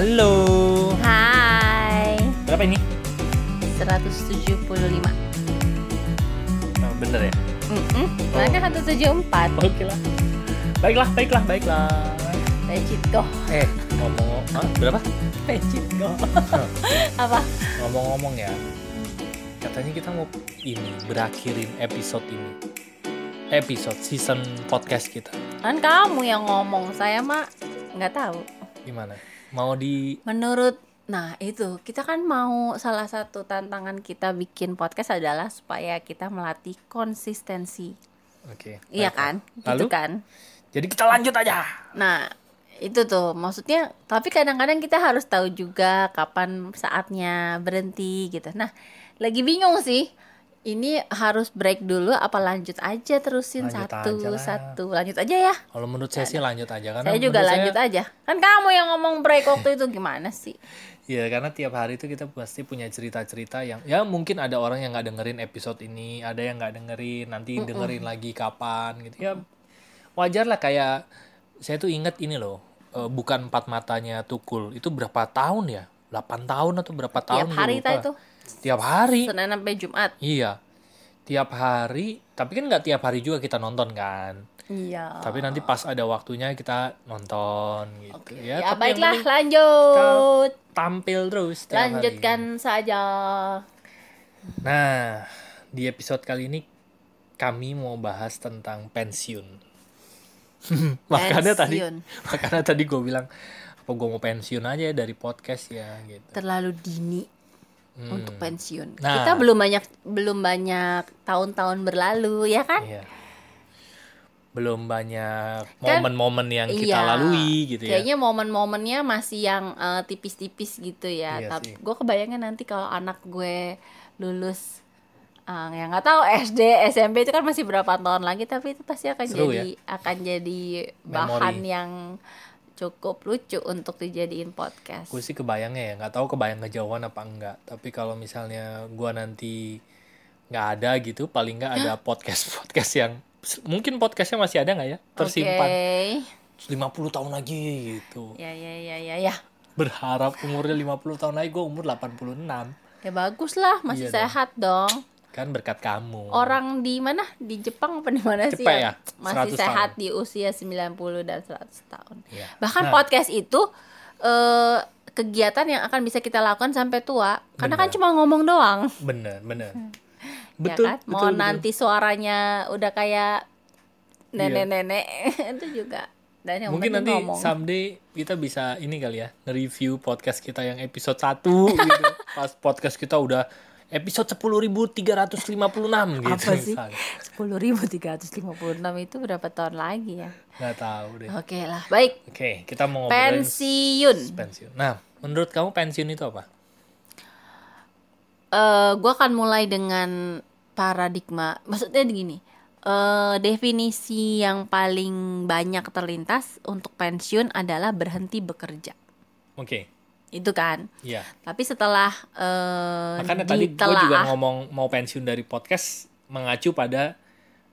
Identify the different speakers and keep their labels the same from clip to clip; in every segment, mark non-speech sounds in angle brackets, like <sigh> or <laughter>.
Speaker 1: Halo.
Speaker 2: Hai.
Speaker 1: Berapa ini?
Speaker 2: 175.
Speaker 1: Oh, bener ya?
Speaker 2: Mm-mm. Mana kan 174.
Speaker 1: Oke lah. Baiklah, baiklah, baiklah.
Speaker 2: Legit go.
Speaker 1: Eh, ngomong Hah? berapa?
Speaker 2: Legit go. <laughs> Apa?
Speaker 1: Ngomong-ngomong ya. Katanya kita mau ini berakhirin episode ini. Episode season podcast kita.
Speaker 2: Kan kamu yang ngomong, saya mah nggak tahu.
Speaker 1: Gimana? Mau di
Speaker 2: Menurut Nah itu kita kan mau salah satu tantangan kita bikin podcast adalah supaya kita melatih konsistensi,
Speaker 1: Oke.
Speaker 2: iya
Speaker 1: baiklah.
Speaker 2: kan?
Speaker 1: Lalu?
Speaker 2: Gitu kan?
Speaker 1: Jadi kita lanjut aja.
Speaker 2: Nah, itu tuh maksudnya tapi kadang-kadang kita harus tahu juga kapan saatnya berhenti gitu. Nah, lagi bingung sih. Ini harus break dulu apa lanjut aja terusin
Speaker 1: Lanjut
Speaker 2: satu
Speaker 1: aja lah.
Speaker 2: satu. Lanjut aja ya.
Speaker 1: Kalau menurut saya sih lanjut aja karena
Speaker 2: Saya juga lanjut aja. Kan kamu yang ngomong break waktu itu gimana sih? <laughs>
Speaker 1: Iya, karena tiap hari itu kita pasti punya cerita-cerita yang ya mungkin ada orang yang nggak dengerin episode ini, ada yang nggak dengerin, nanti dengerin lagi kapan gitu ya. Wajar lah kayak saya tuh inget ini loh, eh, bukan empat matanya Tukul itu berapa tahun ya? 8 tahun atau berapa tahun?
Speaker 2: Tiap hari itu
Speaker 1: Tiap hari.
Speaker 2: Senin sampai Jumat.
Speaker 1: Iya. Tiap hari, tapi kan nggak tiap hari juga kita nonton kan.
Speaker 2: Iya.
Speaker 1: Tapi nanti pas ada waktunya kita nonton gitu.
Speaker 2: Oke.
Speaker 1: Ya,
Speaker 2: Ya,
Speaker 1: tapi
Speaker 2: baiklah lanjut.
Speaker 1: tampil terus tiap hari.
Speaker 2: Lanjutkan saja.
Speaker 1: Nah, di episode kali ini kami mau bahas tentang pensiun. <laughs> makanya tadi, <laughs> makanya tadi gue bilang apa gue mau pensiun aja dari podcast ya gitu.
Speaker 2: Terlalu dini.
Speaker 1: Hmm,
Speaker 2: untuk pensiun.
Speaker 1: Nah.
Speaker 2: Kita belum banyak belum banyak tahun-tahun berlalu ya kan?
Speaker 1: Iya. Belum banyak
Speaker 2: Kan-
Speaker 1: momen-momen yang kita
Speaker 2: Iya.
Speaker 1: lalui gitu ya.
Speaker 2: Kayaknya momen-momennya masih yang eh, tipis-tipis gitu ya.
Speaker 1: Iya
Speaker 2: Tapi gue kebayangnya nanti kalau anak gue lulus eh, yang nggak tahu <laughs> SD, SMP itu kan masih berapa tahun lagi tapi itu pasti akan
Speaker 1: Seru
Speaker 2: jadi akan jadi bahan yang cukup lucu untuk dijadiin podcast.
Speaker 1: Gue sih kebayangnya ya, nggak tahu kebayang kejauhan apa enggak. Tapi kalau misalnya gue nanti nggak ada gitu, paling nggak ada podcast-podcast yang mungkin podcastnya masih ada nggak ya tersimpan
Speaker 2: Oke.
Speaker 1: 50 tahun lagi gitu.
Speaker 2: Ya ya ya ya ya.
Speaker 1: berharap umurnya 50 tahun lagi gue umur 86
Speaker 2: Ya bagus lah, masih
Speaker 1: Iya dong.
Speaker 2: sehat dong.
Speaker 1: Kan berkat kamu
Speaker 2: Orang di mana? Di Jepang apa di mana sih?
Speaker 1: Ya?
Speaker 2: Masih
Speaker 1: 100
Speaker 2: sehat
Speaker 1: tahun.
Speaker 2: di usia 90 dan 100 tahun.
Speaker 1: Iya.
Speaker 2: Bahkan
Speaker 1: Nah.
Speaker 2: podcast itu eh kegiatan yang akan bisa kita lakukan sampai tua. Karena kan cuma ngomong doang.
Speaker 1: bener bener
Speaker 2: ya
Speaker 1: betul
Speaker 2: kan? Mau
Speaker 1: betul, betul.
Speaker 2: nanti suaranya udah kayak
Speaker 1: Iya.
Speaker 2: nenek-nenek <laughs> itu juga. Dan yang
Speaker 1: mungkin nanti
Speaker 2: ngomong.
Speaker 1: someday kita bisa ini kali ya nge-review podcast kita yang episode 1 gitu <laughs> pas podcast kita udah episode 10.356 gitu
Speaker 2: apa sih?
Speaker 1: misalnya.
Speaker 2: 10.356 itu berapa tahun lagi ya?
Speaker 1: nggak tahu deh oke
Speaker 2: Oke lah, baik.
Speaker 1: kita mau ngobrolin
Speaker 2: Pensiun.
Speaker 1: pensiun nah menurut kamu pensiun itu apa
Speaker 2: eh gue akan mulai dengan paradigma maksudnya gini eh definisi yang paling banyak terlintas untuk pensiun adalah berhenti bekerja
Speaker 1: oke
Speaker 2: itu kan
Speaker 1: Iya.
Speaker 2: tapi setelah eh
Speaker 1: Makanya tadi gue juga ngomong mau pensiun dari podcast mengacu pada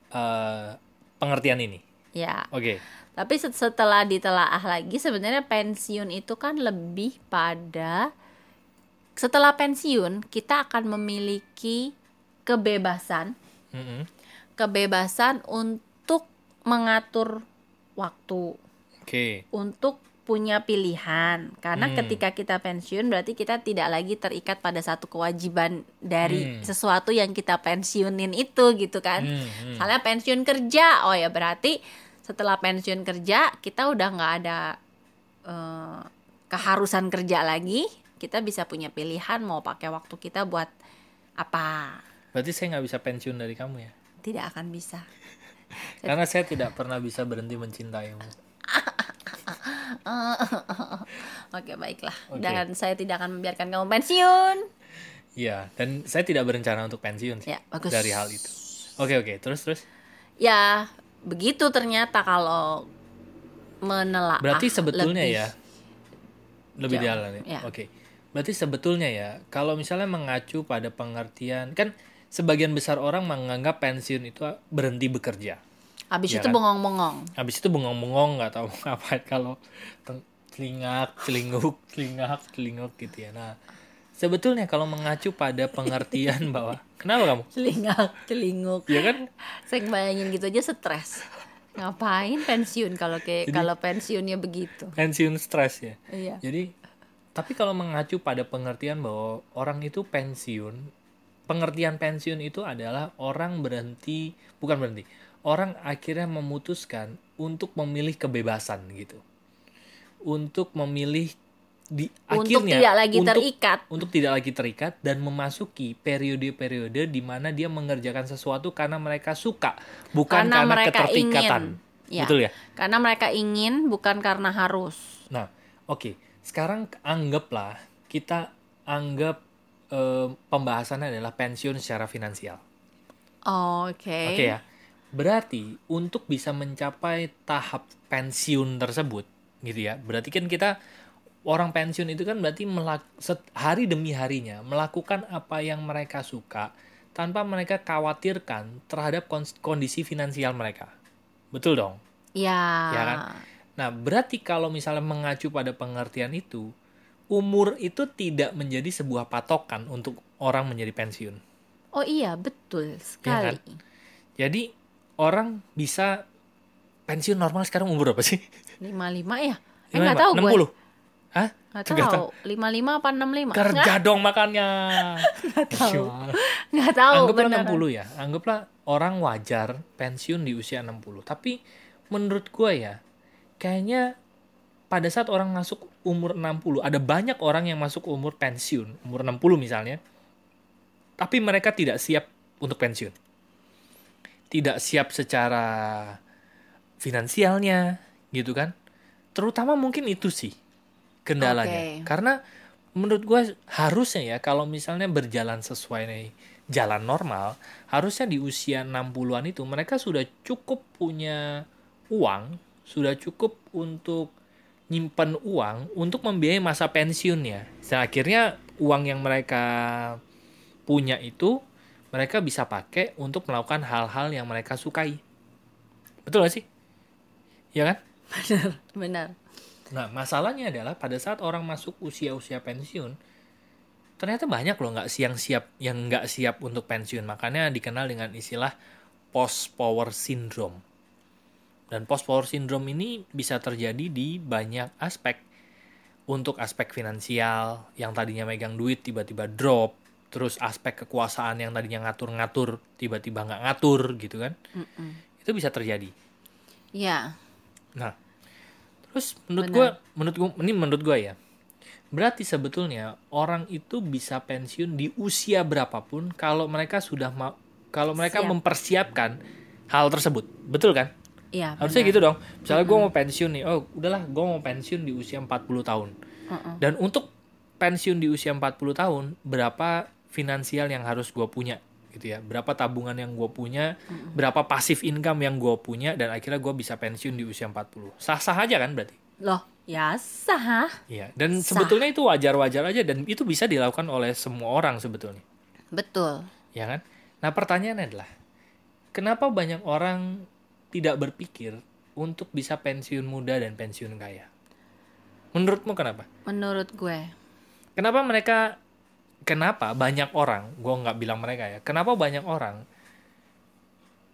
Speaker 1: eh, pengertian ini.
Speaker 2: ya
Speaker 1: Oke.
Speaker 2: tapi set- setelah ditelaah lagi sebenarnya pensiun itu kan lebih pada setelah pensiun kita akan memiliki kebebasan
Speaker 1: Mm-mm.
Speaker 2: kebebasan untuk mengatur waktu,
Speaker 1: Oke.
Speaker 2: untuk punya pilihan. Karena
Speaker 1: Hmm.
Speaker 2: ketika kita pensiun berarti kita tidak lagi terikat pada satu kewajiban dari
Speaker 1: Hmm.
Speaker 2: sesuatu yang kita pensiunin itu gitu kan.
Speaker 1: Hmm, hmm.
Speaker 2: Misalnya pensiun kerja, oh ya berarti setelah pensiun kerja kita udah nggak ada eh, keharusan kerja lagi. Kita bisa punya pilihan mau pakai waktu kita buat apa.
Speaker 1: Berarti saya nggak bisa pensiun dari kamu ya?
Speaker 2: Tidak akan bisa. <laughs>
Speaker 1: Karena saya tidak pernah bisa berhenti mencintaimu. <laughs> <laughs>
Speaker 2: Oke baiklah.
Speaker 1: Oke.
Speaker 2: Dan saya tidak akan membiarkan kamu pensiun.
Speaker 1: Iya. Dan saya tidak berencana untuk pensiun sih
Speaker 2: Ya bagus.
Speaker 1: dari hal itu. Oke oke. Terus terus.
Speaker 2: Ya begitu ternyata kalau menelaah.
Speaker 1: Berarti sebetulnya
Speaker 2: lebih.
Speaker 1: ya lebih
Speaker 2: jauh.
Speaker 1: dalam ya.
Speaker 2: Ya.
Speaker 1: Oke. Berarti sebetulnya ya kalau misalnya mengacu pada pengertian kan sebagian besar orang menganggap pensiun itu berhenti bekerja.
Speaker 2: Habis
Speaker 1: Ya
Speaker 2: itu
Speaker 1: kan?
Speaker 2: bengong-bengong.
Speaker 1: Habis itu bengong-bengong nggak tahu <laughs> ngapain kalau celingak celinguk celingak <laughs> celinguk gitu ya. Nah sebetulnya kalau mengacu pada pengertian <laughs> bahwa kenapa kamu?
Speaker 2: Celingak celinguk
Speaker 1: ya kan?
Speaker 2: Saya bayangin gitu aja stres. Ngapain pensiun kalau kayak kalau pensiunnya begitu?
Speaker 1: pensiun stres ya?
Speaker 2: Iya.
Speaker 1: Jadi tapi kalau mengacu pada pengertian bahwa orang itu pensiun pengertian pensiun itu adalah orang berhenti bukan berhenti orang akhirnya memutuskan untuk memilih kebebasan gitu. Untuk memilih di
Speaker 2: untuk
Speaker 1: akhirnya
Speaker 2: tidak lagi
Speaker 1: untuk,
Speaker 2: terikat.
Speaker 1: untuk tidak lagi terikat dan memasuki periode-periode di mana dia mengerjakan sesuatu karena mereka suka bukan
Speaker 2: karena
Speaker 1: karena,
Speaker 2: mereka
Speaker 1: keterikatan
Speaker 2: ingin. Ya,
Speaker 1: betul ya?
Speaker 2: Karena mereka ingin bukan karena harus.
Speaker 1: Nah oke. Sekarang anggaplah kita anggap eh, pembahasannya adalah pensiun secara finansial.
Speaker 2: Oke.
Speaker 1: Oke ya berarti untuk bisa mencapai tahap pensiun tersebut gitu ya berarti kan kita orang pensiun itu kan berarti melak- hari demi harinya melakukan apa yang mereka suka tanpa mereka khawatirkan terhadap kondisi finansial mereka. Betul dong?
Speaker 2: ya,
Speaker 1: Ya kan? Nah, berarti kalau misalnya mengacu pada pengertian itu, umur itu tidak menjadi sebuah patokan untuk orang menjadi pensiun.
Speaker 2: oh iya betul sekali
Speaker 1: Jadi orang bisa pensiun normal sekarang umur berapa sih?
Speaker 2: lima lima ya eh
Speaker 1: Lima-
Speaker 2: nggak tahu gue
Speaker 1: 60? Hah?
Speaker 2: nggak
Speaker 1: Nggak
Speaker 2: tahu lima lima apa enam lima
Speaker 1: Kerja dong makannya. <laughs>
Speaker 2: nggak tahu
Speaker 1: Gimana? <laughs>
Speaker 2: nggak tahu
Speaker 1: Anggaplah
Speaker 2: beneran
Speaker 1: 60 ya. Anggaplah orang wajar pensiun di usia 60. Tapi menurut gue ya, kayaknya pada saat orang masuk umur 60, ada banyak orang yang masuk umur pensiun, umur 60 misalnya, tapi mereka tidak siap untuk pensiun. Tidak siap secara finansialnya, gitu kan? Terutama mungkin itu sih kendalanya.
Speaker 2: Oke.
Speaker 1: Karena menurut gue harusnya ya kalau misalnya berjalan sesuai nih jalan normal, harusnya di usia 60-an itu mereka sudah cukup punya uang, sudah cukup untuk nyimpen uang untuk membiayai masa pensiunnya. Dan akhirnya uang yang mereka punya itu mereka bisa pakai untuk melakukan hal-hal yang mereka sukai. Betul gak sih? Ya kan?
Speaker 2: benar benar
Speaker 1: Nah, masalahnya adalah pada saat orang masuk usia-usia pensiun, ternyata banyak loh nggak siang siap yang nggak siap untuk pensiun. Makanya dikenal dengan istilah post power syndrome. Dan post power syndrome ini bisa terjadi di banyak aspek. Untuk aspek finansial yang tadinya megang duit tiba-tiba drop, terus aspek kekuasaan yang tadinya ngatur-ngatur tiba-tiba nggak ngatur gitu kan. Itu bisa terjadi.
Speaker 2: ya
Speaker 1: Nah, terus menurut gue, menurut gue, ini menurut gue ya, berarti sebetulnya orang itu bisa pensiun di usia berapapun kalau mereka sudah ma- kalau mereka
Speaker 2: Siap.
Speaker 1: mempersiapkan hal tersebut, betul kan?
Speaker 2: ya
Speaker 1: Harusnya gitu dong. Misalnya gue mau pensiun nih, oh udahlah, gue mau pensiun di usia 40 tahun.
Speaker 2: Mm-mm.
Speaker 1: Dan untuk pensiun di usia 40 tahun, berapa finansial yang harus gue punya gitu ya berapa tabungan yang gue punya berapa pasif income yang gue punya dan akhirnya gue bisa pensiun di usia 40 sah sah aja kan berarti
Speaker 2: loh ya sah
Speaker 1: Iya, dan
Speaker 2: Sah.
Speaker 1: sebetulnya itu wajar-wajar aja dan itu bisa dilakukan oleh semua orang sebetulnya,
Speaker 2: betul
Speaker 1: ya kan? Nah, pertanyaannya adalah kenapa banyak orang tidak berpikir untuk bisa pensiun muda dan pensiun kaya? Menurutmu kenapa?
Speaker 2: menurut gue
Speaker 1: Kenapa mereka kenapa banyak orang, gua nggak bilang mereka ya, kenapa banyak orang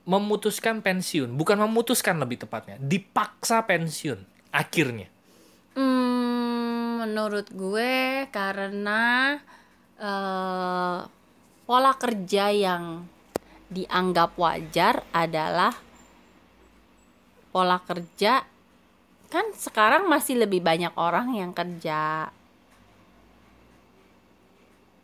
Speaker 1: memutuskan pensiun, bukan memutuskan lebih tepatnya, dipaksa pensiun akhirnya.
Speaker 2: Hmm, menurut gue karena eh, pola kerja yang dianggap wajar adalah pola kerja kan sekarang masih lebih banyak orang yang kerja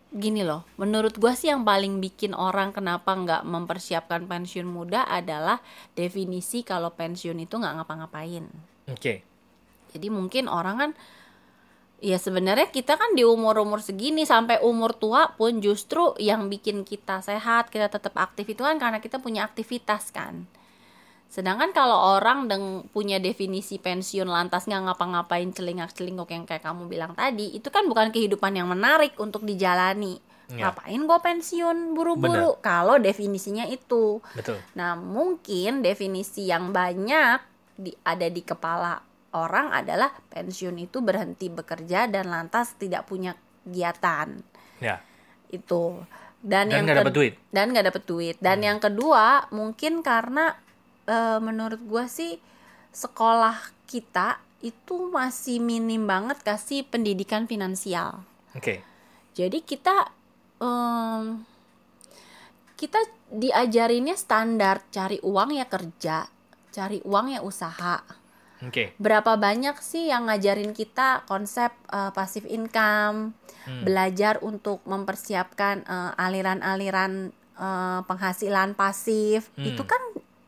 Speaker 2: gini loh menurut gue sih yang paling bikin orang kenapa nggak mempersiapkan pensiun muda adalah definisi kalau pensiun itu nggak ngapa-ngapain
Speaker 1: Oke.
Speaker 2: jadi mungkin orang kan ya sebenarnya kita kan di umur-umur segini sampai umur tua pun justru yang bikin kita sehat, kita tetap aktif itu kan karena kita punya aktivitas kan. Sedangkan kalau orang deng punya definisi pensiun lantas nggak ngapa-ngapain celingak-celinguk yang kayak kamu bilang tadi, itu kan bukan kehidupan yang menarik untuk dijalani.
Speaker 1: Ya.
Speaker 2: Ngapain gue pensiun buru-buru? Kalau definisinya itu.
Speaker 1: Betul.
Speaker 2: Nah, mungkin definisi yang banyak di, ada di kepala orang adalah pensiun itu berhenti bekerja dan lantas tidak punya kegiatan
Speaker 1: Ya.
Speaker 2: itu dan,
Speaker 1: Dan
Speaker 2: yang ke-
Speaker 1: dapet duit. Hmm.
Speaker 2: dan nggak dapet duit dan yang kedua mungkin karena eh, menurut gua sih sekolah kita itu masih minim banget kasih pendidikan finansial
Speaker 1: Oke.
Speaker 2: jadi kita em, kita diajarinnya standar cari uang ya kerja cari uang ya usaha
Speaker 1: Oke.
Speaker 2: berapa banyak sih yang ngajarin kita konsep uh, passive income,
Speaker 1: Hmm.
Speaker 2: belajar untuk mempersiapkan uh, aliran-aliran uh, penghasilan pasif,
Speaker 1: Hmm.
Speaker 2: itu kan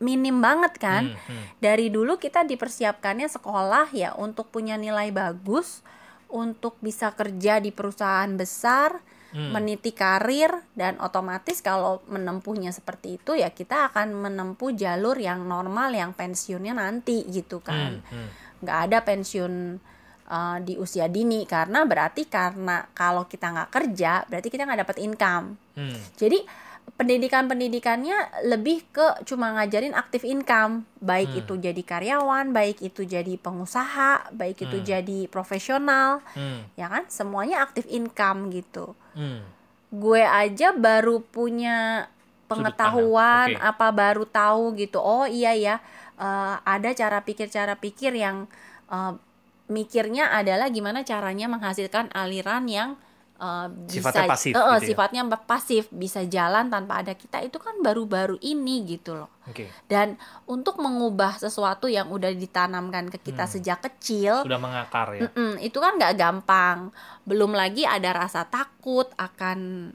Speaker 2: minim banget kan.
Speaker 1: Hmm, hmm.
Speaker 2: Dari dulu kita dipersiapkannya sekolah ya untuk punya nilai bagus, untuk bisa kerja di perusahaan besar,
Speaker 1: Hmm.
Speaker 2: meniti karir dan otomatis kalau menempuhnya seperti itu ya kita akan menempuh jalur yang normal yang pensiunnya nanti gitu kan
Speaker 1: Hmm, hmm.
Speaker 2: nggak ada pensiun uh, di usia dini karena berarti karena kalau kita nggak kerja berarti kita nggak dapat income
Speaker 1: Hmm.
Speaker 2: jadi pendidikan pendidikannya lebih ke cuma ngajarin aktif income baik
Speaker 1: Hmm.
Speaker 2: itu jadi karyawan baik itu jadi pengusaha baik itu
Speaker 1: Hmm.
Speaker 2: jadi profesional
Speaker 1: Hmm.
Speaker 2: ya kan semuanya aktif income gitu
Speaker 1: Hmm.
Speaker 2: gue aja baru punya pengetahuan
Speaker 1: oke.
Speaker 2: apa baru tahu gitu oh iya ya eh, ada cara pikir cara pikir yang eh, mikirnya adalah gimana caranya menghasilkan aliran yang eh, bisa
Speaker 1: Sifatnya pasif
Speaker 2: eh,
Speaker 1: gitu ya?
Speaker 2: sifatnya pasif bisa jalan tanpa ada kita itu kan baru-baru ini gitu loh
Speaker 1: Oke.
Speaker 2: dan untuk mengubah sesuatu yang udah ditanamkan ke kita
Speaker 1: Hmm.
Speaker 2: sejak kecil
Speaker 1: Sudah mengakar ya.
Speaker 2: Mm-mm, itu kan nggak gampang. Belum lagi ada rasa takut akan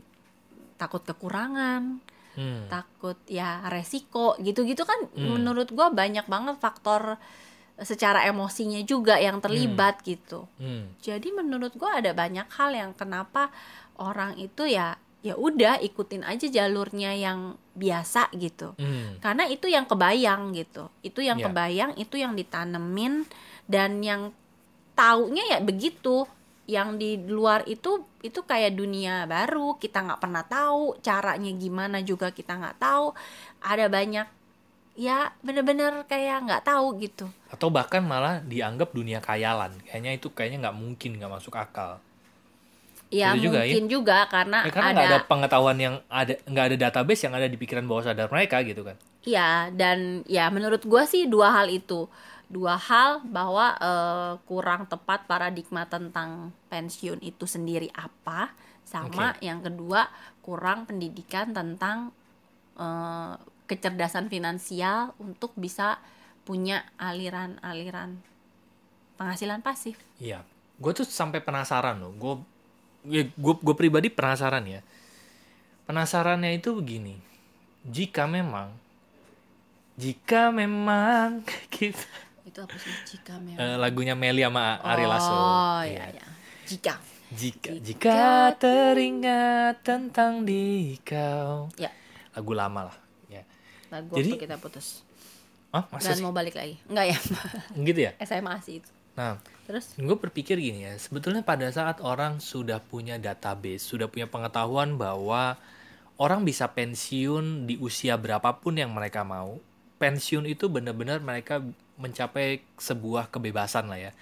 Speaker 2: takut kekurangan,
Speaker 1: Hmm.
Speaker 2: takut ya resiko gitu-gitu kan.
Speaker 1: Hmm.
Speaker 2: Menurut gua banyak banget faktor secara emosinya juga yang terlibat gitu.
Speaker 1: Hmm.
Speaker 2: Jadi menurut gua ada banyak hal yang kenapa orang itu ya ya udah ikutin aja jalurnya yang biasa gitu
Speaker 1: Hmm.
Speaker 2: karena itu yang kebayang gitu itu yang
Speaker 1: Iya.
Speaker 2: kebayang itu yang ditanemin dan yang taunya ya begitu yang di luar itu itu kayak dunia baru kita nggak pernah tahu caranya gimana juga kita nggak tahu ada banyak ya bener-bener kayak nggak tahu gitu
Speaker 1: Atau bahkan malah dianggap dunia kayalan. Kayaknya itu kayaknya nggak mungkin, nggak masuk akal.
Speaker 2: ya
Speaker 1: Itu juga,
Speaker 2: mungkin juga karena
Speaker 1: Ya, karena
Speaker 2: ada
Speaker 1: nggak ada pengetahuan yang ada, nggak ada database yang ada di pikiran bawah sadar mereka gitu kan.
Speaker 2: Iya, dan ya menurut gua sih dua hal itu. Dua hal bahwa eh, kurang tepat paradigma tentang pensiun itu sendiri apa, sama yang kedua kurang pendidikan tentang eh, kecerdasan finansial untuk bisa punya aliran-aliran penghasilan pasif.
Speaker 1: Iya. Gue tuh sampai penasaran loh. Gue gue gue pribadi penasaran ya. Penasarannya itu begini. Jika memang jika memang <laughs> gitu.
Speaker 2: Itu apa sih jika memang?
Speaker 1: Eh, lagunya Meli sama Ari Lasso.
Speaker 2: Oh,
Speaker 1: Iya.
Speaker 2: iya, iya. Jika.
Speaker 1: Jika
Speaker 2: Jika
Speaker 1: jika teringat tentang dikau.
Speaker 2: Ya,
Speaker 1: Lagu lama lah.
Speaker 2: Lagu
Speaker 1: Jadi-
Speaker 2: waktu kita putus.
Speaker 1: Oh, masa
Speaker 2: Dan
Speaker 1: sih?
Speaker 2: mau balik lagi. Enggak ya? <laughs>
Speaker 1: Gitu ya?
Speaker 2: SMA sih itu.
Speaker 1: Nah,
Speaker 2: Terus
Speaker 1: gue berpikir gini ya, sebetulnya pada saat orang sudah punya database, sudah punya pengetahuan bahwa orang bisa pensiun di usia berapapun yang mereka mau, pensiun itu benar-benar mereka mencapai sebuah kebebasan lah ya,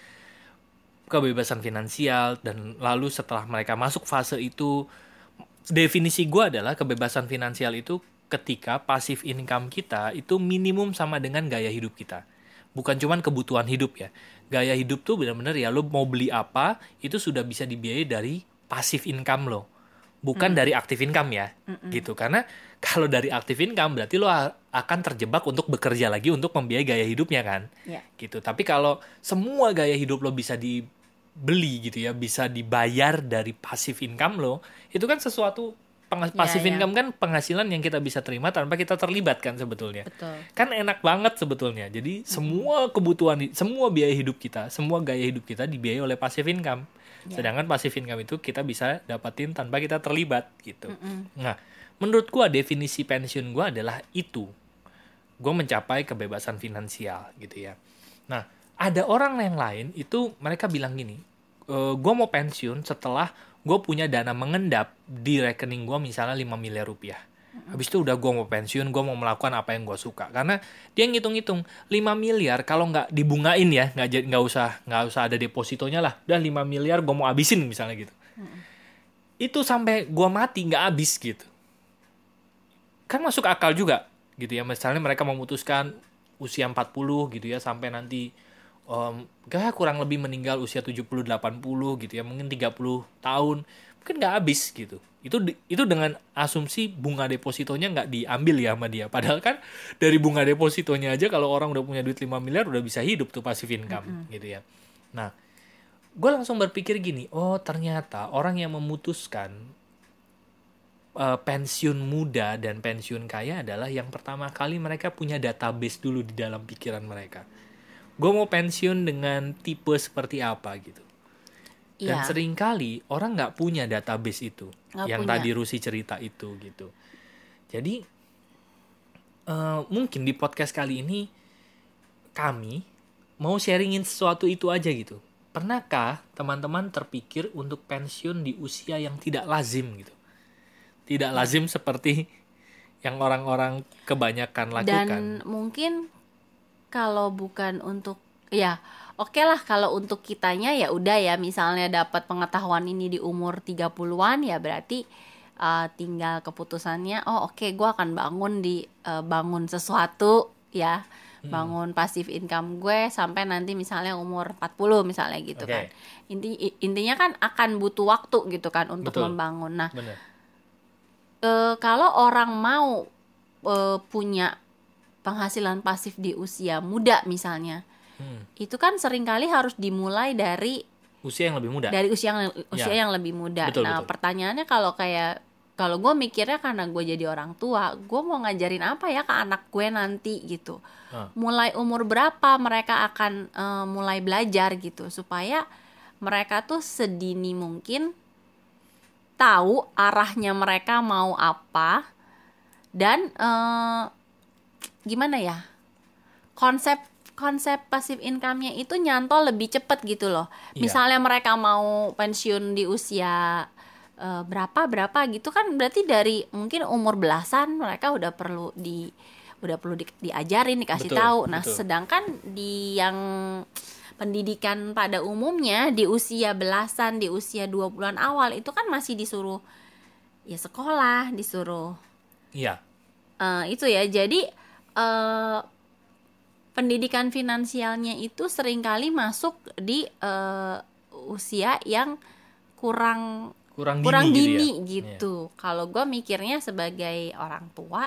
Speaker 1: kebebasan finansial dan lalu setelah mereka masuk fase itu, definisi gue adalah kebebasan finansial itu ketika pasif income kita itu minimum sama dengan gaya hidup kita. Bukan cuman kebutuhan hidup ya. Gaya hidup tuh benar-benar ya lo mau beli apa itu sudah bisa dibiayai dari pasif income lo. Bukan dari aktif income ya gitu. Karena <laughs> kalau dari aktif income berarti lo akan terjebak untuk bekerja lagi untuk membiayai gaya hidupnya kan?
Speaker 2: Ya.
Speaker 1: gitu. Tapi kalau semua gaya hidup lo bisa dibeli gitu ya bisa dibayar dari pasif income lo itu kan sesuatu penghas-
Speaker 2: Ya,
Speaker 1: pasif
Speaker 2: ya.
Speaker 1: income kan penghasilan yang kita bisa terima tanpa kita terlibat kan sebetulnya
Speaker 2: Betul.
Speaker 1: kan enak banget sebetulnya. Jadi semua kebutuhan, semua biaya hidup kita, semua gaya hidup kita dibiayai oleh passive income.
Speaker 2: Ya.
Speaker 1: Sedangkan passive income itu kita bisa dapatin tanpa kita terlibat gitu.
Speaker 2: Mm-mm.
Speaker 1: Nah, menurut gua definisi pensiun gua adalah itu. Gua mencapai kebebasan finansial gitu ya. Nah, ada orang yang lain itu mereka bilang gini, e, gua mau pensiun setelah gue punya dana mengendap di rekening gua misalnya 5 miliar rupiah. Habis itu udah gue mau pensiun gue mau melakukan apa yang gue suka. Karena dia ngitung-ngitung 5 miliar kalau nggak dibungain ya nggak usah nggak usah ada depositonya lah. Dan 5 miliar gue mau habisin misalnya gitu. Itu sampai gue mati nggak habis gitu. Kan masuk akal juga gitu ya. Misalnya mereka memutuskan usia 40 gitu ya sampai nanti um, gak kurang lebih meninggal usia 70 80 gitu ya mungkin 30 tahun. Mungkin nggak habis gitu. Itu itu dengan asumsi bunga depositonya nggak diambil ya sama dia. Padahal kan dari bunga depositonya aja kalau orang udah punya duit 5 miliar udah bisa hidup tuh passive income gitu ya. Nah gue langsung berpikir gini oh ternyata orang yang memutuskan eh, pensiun muda dan pensiun kaya adalah yang pertama kali mereka punya database dulu di dalam pikiran mereka gue mau pensiun dengan tipe seperti apa gitu dan
Speaker 2: Iya.
Speaker 1: sering kali orang nggak punya database itu
Speaker 2: Nggak
Speaker 1: yang
Speaker 2: punya.
Speaker 1: tadi Rusi cerita itu gitu. Jadi eh, mungkin di podcast kali ini kami mau sharingin sesuatu itu aja gitu. Pernahkah teman-teman terpikir untuk pensiun di usia yang tidak lazim gitu? Tidak
Speaker 2: Iya.
Speaker 1: lazim seperti yang orang-orang kebanyakan lakukan.
Speaker 2: Dan mungkin kalau bukan untuk ya oke lah kalau untuk kitanya ya udah ya misalnya dapat pengetahuan ini di umur 30-an ya berarti uh, tinggal keputusannya oh oke gua akan bangun di uh, bangun sesuatu ya bangun passive income gue sampai nanti misalnya umur 40 misalnya gitu
Speaker 1: Oke.
Speaker 2: kan inti intinya kan akan butuh waktu gitu kan untuk
Speaker 1: Betul.
Speaker 2: membangun nah
Speaker 1: Bener.
Speaker 2: eh, kalau orang mau eh, punya penghasilan pasif di usia muda misalnya,
Speaker 1: Hmm.
Speaker 2: itu kan sering kali harus dimulai dari
Speaker 1: Usia yang lebih muda.
Speaker 2: dari usia yang usia
Speaker 1: Ya.
Speaker 2: yang lebih muda.
Speaker 1: Betul,
Speaker 2: nah
Speaker 1: betul.
Speaker 2: pertanyaannya kalau kayak kalau gue mikirnya karena gue jadi orang tua, gue mau ngajarin apa ya ke anak gue nanti gitu.
Speaker 1: Ah.
Speaker 2: Mulai umur berapa mereka akan eh, mulai belajar gitu supaya mereka tuh sedini mungkin tahu arahnya mereka mau apa dan eh, gimana ya konsep konsep pasif income-nya itu nyantol lebih cepet gitu loh.
Speaker 1: Iya.
Speaker 2: Misalnya mereka mau pensiun di usia eh, berapa berapa gitu kan berarti dari mungkin umur belasan mereka udah perlu di udah perlu di- diajarin dikasih
Speaker 1: Betul,
Speaker 2: tahu. Nah,
Speaker 1: betul.
Speaker 2: sedangkan di yang pendidikan pada umumnya di usia belasan, di usia 20-an awal itu kan masih disuruh ya sekolah, disuruh
Speaker 1: Iya.
Speaker 2: Eh, itu ya jadi eh, pendidikan finansialnya itu sering kali masuk di eh, usia yang kurang
Speaker 1: Kurang dini
Speaker 2: kurang
Speaker 1: gitu ya.
Speaker 2: dini
Speaker 1: Iya.
Speaker 2: gitu. Kalau gue mikirnya sebagai orang tua,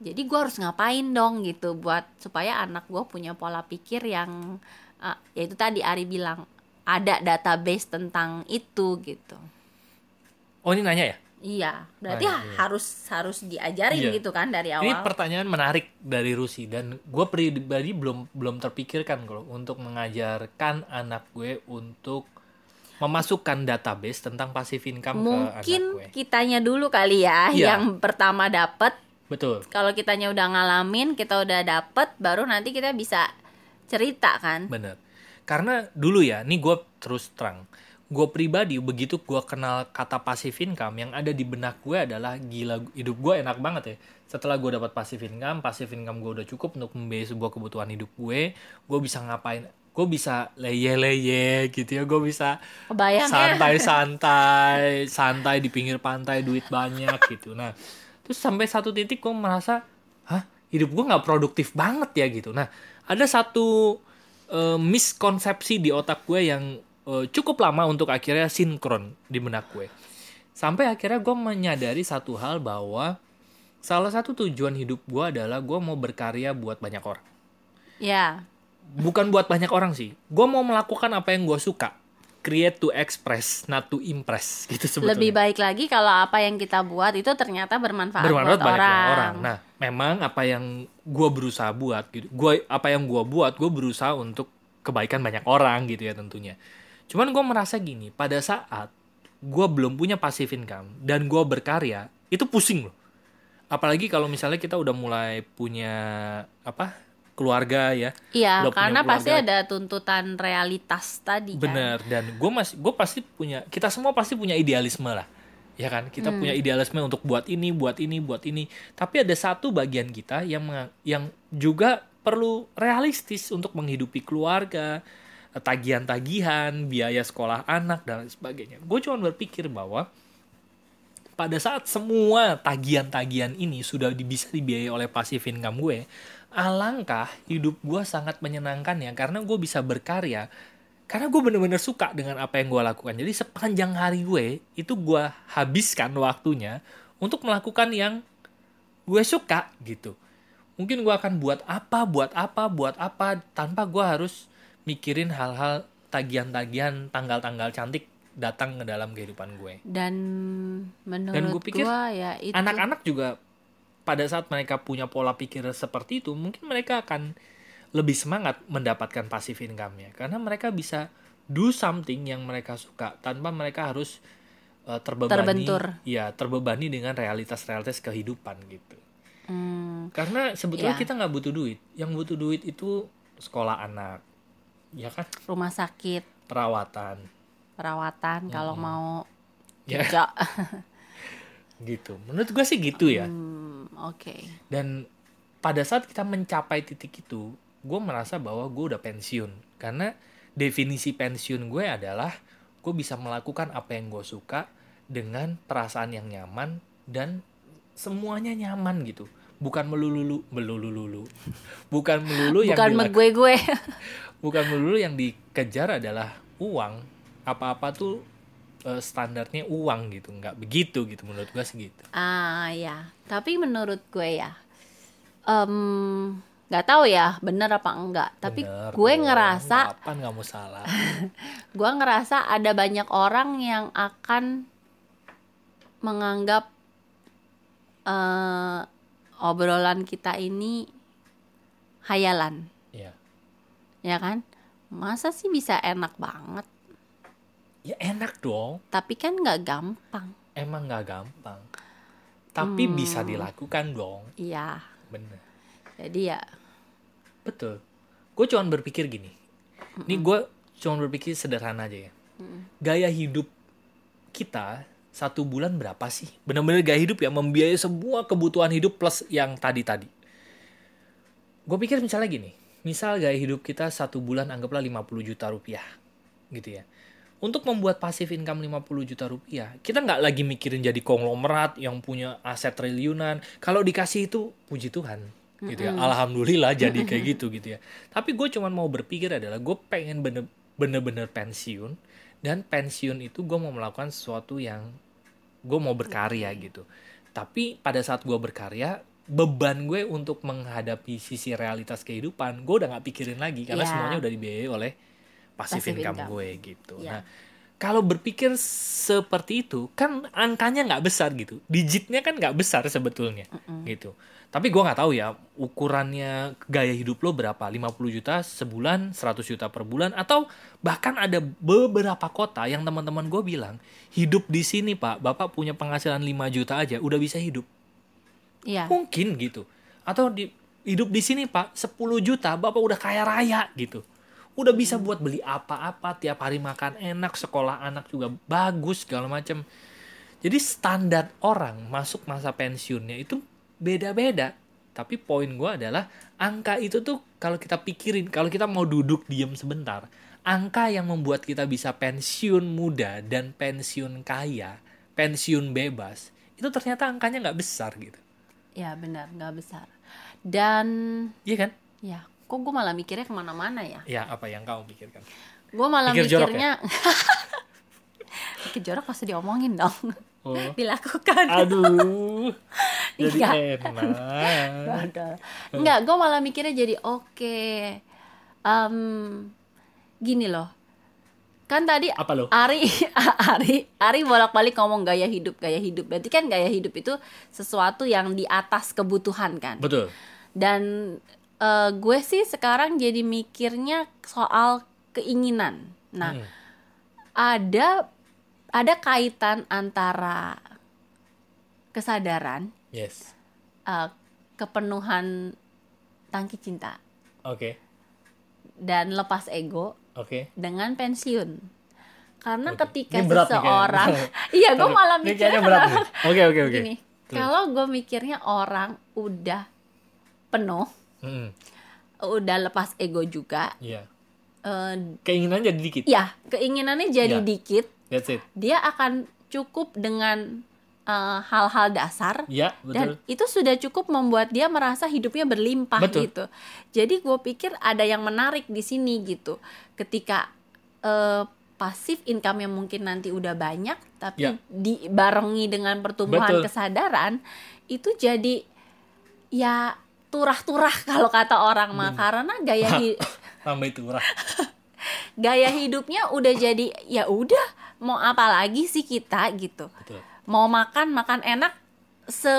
Speaker 2: jadi gue harus ngapain dong gitu buat supaya anak gue punya pola pikir yang eh, ya itu tadi Ari bilang ada database tentang itu gitu.
Speaker 1: Oh ini nanya ya?
Speaker 2: Iya, berarti
Speaker 1: Ah, iya.
Speaker 2: harus harus diajarin
Speaker 1: Iya.
Speaker 2: gitu kan dari
Speaker 1: Ini
Speaker 2: awal.
Speaker 1: pertanyaan menarik dari Rusi dan gue pribadi belum belum terpikirkan kalau untuk mengajarkan anak gue untuk memasukkan database tentang passive income ke anak
Speaker 2: Mungkin
Speaker 1: gue.
Speaker 2: kitanya dulu kali ya
Speaker 1: Iya.
Speaker 2: yang pertama dapet.
Speaker 1: Betul.
Speaker 2: Kalau kitanya udah ngalamin, kita udah dapet, baru nanti kita bisa cerita kan.
Speaker 1: Bener. Karena dulu ya, ini gue terus terang. Gue pribadi begitu gue kenal kata passive income yang ada di benak gue adalah gila hidup gue enak banget ya. Setelah gue dapat passive income, passive income gue udah cukup untuk membiayai sebuah kebutuhan hidup gue. Gue bisa ngapain? Gue bisa leye-leye gitu ya. Gue bisa
Speaker 2: ya?
Speaker 1: santai-santai, <laughs> santai di pinggir pantai, duit banyak gitu. Nah, terus sampai satu titik gue merasa, hah, hidup gue nggak produktif banget ya gitu. Nah, ada satu eh, miskonsepsi di otak gue yang eh, cukup lama untuk akhirnya sinkron di benak gue. Sampai akhirnya gue menyadari satu hal bahwa salah satu tujuan hidup gue adalah gue mau berkarya buat banyak orang
Speaker 2: Ya,
Speaker 1: bukan buat banyak orang sih. Gue mau melakukan apa yang gue suka. Create to express, not to impress <laughs> gitu sebetulnya.
Speaker 2: lebih baik lagi kalau apa yang kita buat itu ternyata bermanfaat,
Speaker 1: bermanfaat
Speaker 2: buat
Speaker 1: banyak
Speaker 2: orang.
Speaker 1: orang. Nah, memang apa yang gue berusaha buat gitu. Gue apa yang gue buat, gue berusaha untuk kebaikan banyak orang gitu ya tentunya. Cuman gue merasa gini, pada saat gue belum punya passive income dan gue berkarya, itu pusing loh. Apalagi kalau misalnya kita udah mulai punya apa keluarga ya,
Speaker 2: Iya,
Speaker 1: Udah
Speaker 2: karena pasti ada tuntutan realitas tadi kan.
Speaker 1: Bener dan gue masih gue pasti punya kita semua pasti punya idealisme lah. Ya kan? Kita punya idealisme untuk buat ini buat ini buat ini. Tapi ada satu bagian kita yang yang juga perlu realistis untuk menghidupi keluarga tagihan-tagihan biaya sekolah anak dan sebagainya gue cuma berpikir bahwa pada saat semua tagihan-tagihan ini sudah bisa dibiayai oleh passive income gue, alangkah hidup gue sangat menyenangkan ya karena gue bisa berkarya. Karena gue bener-bener suka dengan apa yang gue lakukan. Jadi sepanjang hari gue itu gue habiskan waktunya untuk melakukan yang gue suka gitu. Mungkin gue akan buat apa, buat apa, buat apa tanpa gue harus mikirin hal-hal tagihan-tagihan, tanggal-tanggal cantik datang ke dalam kehidupan gue.
Speaker 2: Dan menurut
Speaker 1: gua pikir
Speaker 2: gua ya itu
Speaker 1: anak-anak juga pada saat mereka punya pola pikir seperti itu mungkin mereka akan lebih semangat mendapatkan passive income-nya karena mereka bisa do something yang mereka suka tanpa mereka harus uh, terbebani
Speaker 2: Terbentur.
Speaker 1: ya terbebani dengan realitas-realitas kehidupan gitu
Speaker 2: Hmm,
Speaker 1: karena sebetulnya
Speaker 2: Ya.
Speaker 1: kita nggak butuh duit yang butuh duit itu sekolah anak ya kan?
Speaker 2: Rumah sakit,
Speaker 1: perawatan.
Speaker 2: Perawatan kalau mau
Speaker 1: Ya.
Speaker 2: kerja. <laughs>
Speaker 1: gitu. Menurut gue sih gitu ya.
Speaker 2: Hmm, oke.
Speaker 1: dan pada saat kita mencapai titik itu gue merasa bahwa gue udah pensiun. Karena definisi pensiun gue adalah gue bisa melakukan apa yang gue suka dengan perasaan yang nyaman dan semuanya nyaman gitu. Bukan melulu melulu bukan melulu yang
Speaker 2: Bukan gue gue. <laughs>
Speaker 1: bukan melulu yang dikejar adalah uang. Apa-apa tuh eh, standarnya uang gitu. Nggak begitu gitu menurut gue sih gitu.
Speaker 2: Ah ya, tapi menurut gue ya, em nggak tahu ya bener apa enggak. Tapi
Speaker 1: Bener
Speaker 2: gue
Speaker 1: dong,
Speaker 2: ngerasa
Speaker 1: kapan kamu salah? <laughs>
Speaker 2: Gue ngerasa ada banyak orang yang akan menganggap eh, obrolan kita ini hayalan,
Speaker 1: ya
Speaker 2: kan? Masa sih bisa enak banget?
Speaker 1: ya enak dong.
Speaker 2: Tapi kan nggak gampang.
Speaker 1: emang nggak gampang. Tapi
Speaker 2: Hmm.
Speaker 1: bisa dilakukan dong.
Speaker 2: Iya.
Speaker 1: bener.
Speaker 2: Jadi ya,
Speaker 1: betul. Gue cuman berpikir gini. Ini gue cuman berpikir sederhana aja ya. Gaya hidup kita satu bulan berapa sih? Bener-bener gaya hidup ya membiayai semua kebutuhan hidup plus yang tadi-tadi. Gue pikir misalnya gini misal gaya hidup kita satu bulan anggaplah 50 juta rupiah gitu ya. Untuk membuat pasif income 50 juta rupiah kita nggak lagi mikirin jadi konglomerat yang punya aset triliunan. Kalau dikasih itu puji Tuhan gitu ya. Alhamdulillah jadi kayak gitu gitu ya. Tapi gue cuman mau berpikir adalah gue pengen bener bener-bener pensiun dan pensiun itu gue mau melakukan sesuatu yang gue mau berkarya gitu. Tapi pada saat gue berkarya beban gue untuk menghadapi sisi realitas kehidupan gue udah nggak pikirin lagi karena
Speaker 2: Iya.
Speaker 1: semuanya udah dibiayai oleh Passive income,
Speaker 2: income.
Speaker 1: gue gitu.
Speaker 2: Iya.
Speaker 1: nah kalau berpikir seperti itu kan angkanya nggak besar gitu. Digitnya kan nggak besar sebetulnya gitu. Tapi gue nggak tahu ya ukurannya gaya hidup lo berapa? 50 juta sebulan 100 juta per bulan? Atau bahkan ada beberapa kota yang teman-teman gue bilang hidup di sini pak. Bapak punya penghasilan 5 juta aja udah bisa hidup
Speaker 2: iya.
Speaker 1: mungkin gitu. Atau di hidup di sini pak 10 juta bapak udah kaya raya gitu. Udah bisa buat beli apa-apa tiap hari makan enak sekolah anak juga bagus segala macam jadi standar orang masuk masa pensiunnya itu beda-beda. Tapi poin gue adalah angka itu tuh kalau kita pikirin kalau kita mau duduk diem sebentar angka yang membuat kita bisa pensiun muda dan pensiun kaya pensiun bebas itu ternyata angkanya nggak besar gitu
Speaker 2: Ya benar, nggak besar. Dan
Speaker 1: Iya kan?
Speaker 2: ya, kok gue malah mikirnya ke mana-mana ya?
Speaker 1: Ya apa yang kamu pikirkan?
Speaker 2: Gue malah
Speaker 1: Pikir jorok ya?
Speaker 2: mikirnya <laughs> Pikir jorok pasti diomongin dong
Speaker 1: Oh. <laughs>
Speaker 2: Dilakukan
Speaker 1: Aduh. <laughs> Jadi
Speaker 2: Iya.
Speaker 1: enak.
Speaker 2: Enggak, gue malah mikirnya jadi oke Em, Gini loh Kan tadi
Speaker 1: Apa lo?
Speaker 2: Ari <laughs> Ari Ari bolak-balik ngomong gaya hidup gaya hidup berarti kan gaya hidup itu sesuatu yang di atas kebutuhan kan
Speaker 1: Betul.
Speaker 2: dan eh, gue sih sekarang jadi mikirnya soal keinginan nah
Speaker 1: Hmm.
Speaker 2: ada ada kaitan antara kesadaran
Speaker 1: Yes.
Speaker 2: eh, kepenuhan tangki cinta
Speaker 1: Oke.
Speaker 2: dan lepas ego
Speaker 1: Oke.
Speaker 2: dengan pensiun karena
Speaker 1: Oke.
Speaker 2: ketika
Speaker 1: Ini berat
Speaker 2: seseorang <laughs> <laughs> iya gue malah mikirnya.
Speaker 1: Oke oke oke.
Speaker 2: kalau gue mikirnya orang udah penuh
Speaker 1: Mm-mm.
Speaker 2: udah lepas ego juga
Speaker 1: Iya.
Speaker 2: eh,
Speaker 1: Keinginan jadi dikit.
Speaker 2: ya keinginannya jadi
Speaker 1: Ya.
Speaker 2: dikit
Speaker 1: That's it.
Speaker 2: dia akan cukup dengan eh, hal-hal dasar
Speaker 1: Ya,
Speaker 2: dan
Speaker 1: betul.
Speaker 2: itu sudah cukup membuat dia merasa hidupnya berlimpah
Speaker 1: Betul.
Speaker 2: gitu jadi gue pikir ada yang menarik di sini gitu ketika eh, pasif income yang mungkin nanti udah banyak tapi
Speaker 1: Ya.
Speaker 2: dibarengi dengan pertumbuhan
Speaker 1: Betul.
Speaker 2: kesadaran itu jadi ya turah-turah kalau kata orang mah karena gaya hi- <laughs>
Speaker 1: Tambah itu murah. <laughs>
Speaker 2: gaya hidupnya udah jadi ya udah mau apa lagi sih kita gitu
Speaker 1: Betul.
Speaker 2: Mau makan makan enak se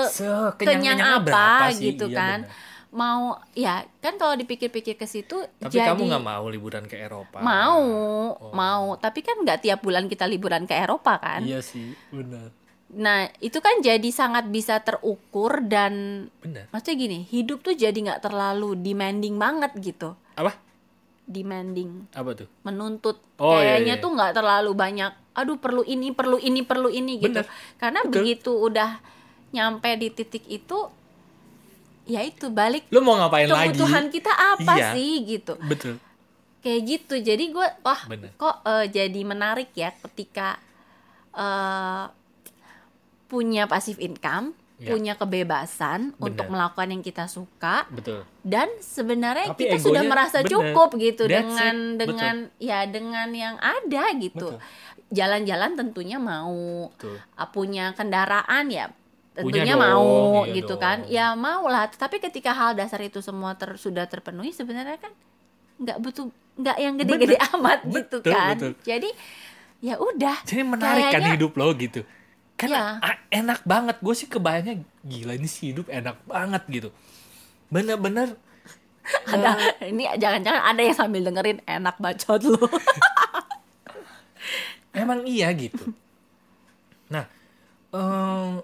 Speaker 2: kenyang apa
Speaker 1: sih?
Speaker 2: gitu
Speaker 1: Iya,
Speaker 2: kan
Speaker 1: benar.
Speaker 2: mau ya kan kalau dipikir-pikir ke situ
Speaker 1: Tapi
Speaker 2: jadi
Speaker 1: kamu nggak mau liburan ke Eropa?
Speaker 2: mau
Speaker 1: Oh.
Speaker 2: mau tapi kan nggak tiap bulan kita liburan ke Eropa kan
Speaker 1: Iya sih, benar.
Speaker 2: nah itu kan jadi sangat bisa terukur dan
Speaker 1: Benar.
Speaker 2: maksudnya gini hidup tuh jadi nggak terlalu demanding banget gitu
Speaker 1: Apa?
Speaker 2: Demanding
Speaker 1: Apa tuh?
Speaker 2: menuntut
Speaker 1: Oh, iya,
Speaker 2: kayaknya
Speaker 1: iya.
Speaker 2: tuh nggak terlalu banyak aduh perlu ini perlu ini perlu ini gitu
Speaker 1: Bener.
Speaker 2: karena
Speaker 1: Betul.
Speaker 2: begitu udah nyampe di titik itu ya itu balik
Speaker 1: Lu mau ngapain lagi?
Speaker 2: kebutuhan kita apa
Speaker 1: Iya.
Speaker 2: sih gitu
Speaker 1: Betul.
Speaker 2: kayak gitu jadi gue wah
Speaker 1: Bener.
Speaker 2: kok eh, jadi menarik ya ketika eh, punya passive income
Speaker 1: Ya.
Speaker 2: punya kebebasan
Speaker 1: Bener.
Speaker 2: untuk melakukan yang kita suka
Speaker 1: Betul.
Speaker 2: dan sebenarnya
Speaker 1: Tapi
Speaker 2: kita sudah merasa
Speaker 1: bener.
Speaker 2: cukup gitu
Speaker 1: That's
Speaker 2: dengan
Speaker 1: it.
Speaker 2: dengan ya dengan yang ada gitu
Speaker 1: Betul.
Speaker 2: jalan-jalan tentunya mau
Speaker 1: Betul.
Speaker 2: uh, punya kendaraan ya
Speaker 1: Punya
Speaker 2: tentunya
Speaker 1: dong,
Speaker 2: mau
Speaker 1: iya
Speaker 2: gitu
Speaker 1: dong.
Speaker 2: kan ya mau lah tapi ketika hal dasar itu semua ter- sudah terpenuhi sebenarnya kan nggak butuh nggak yang gede-gede <laughs> amat gitu
Speaker 1: Betul,
Speaker 2: kan
Speaker 1: betul.
Speaker 2: jadi ya udah
Speaker 1: Jadi menarik kan hidup lo gitu. Kan
Speaker 2: Iya.
Speaker 1: a- enak banget. Gue sih kebayangnya gila ini sih hidup enak banget gitu. Bener-bener <laughs>
Speaker 2: ada ini jangan-jangan ada yang sambil dengerin enak bacot lu <laughs>
Speaker 1: emang iya gitu. Nah, em,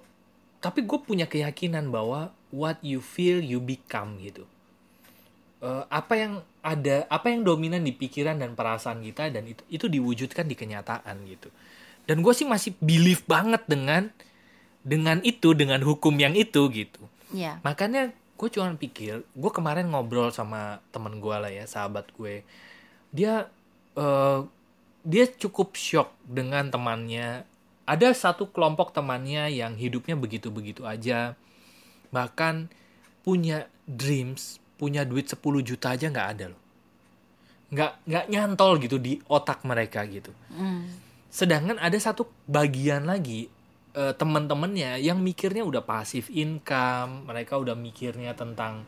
Speaker 1: tapi gue punya keyakinan bahwa what you feel you become gitu. Eh, apa yang ada, apa yang dominan di pikiran dan perasaan kita dan itu itu diwujudkan di kenyataan gitu. Dan gue sih masih believe banget dengan dengan itu, dengan hukum yang itu gitu.
Speaker 2: ya
Speaker 1: Makanya gue cuma pikir, gue kemarin ngobrol sama temen gue lah ya, sahabat gue. Dia eh, dia cukup shock dengan temannya. Ada satu kelompok temannya yang hidupnya begitu-begitu aja. Bahkan punya dreams, punya duit 10 juta aja nggak ada loh. Nggak, nggak nyantol gitu di otak mereka gitu.
Speaker 2: Hmm.
Speaker 1: Sedangkan ada satu bagian lagi eh, teman-temannya yang mikirnya udah pasif income, mereka udah mikirnya tentang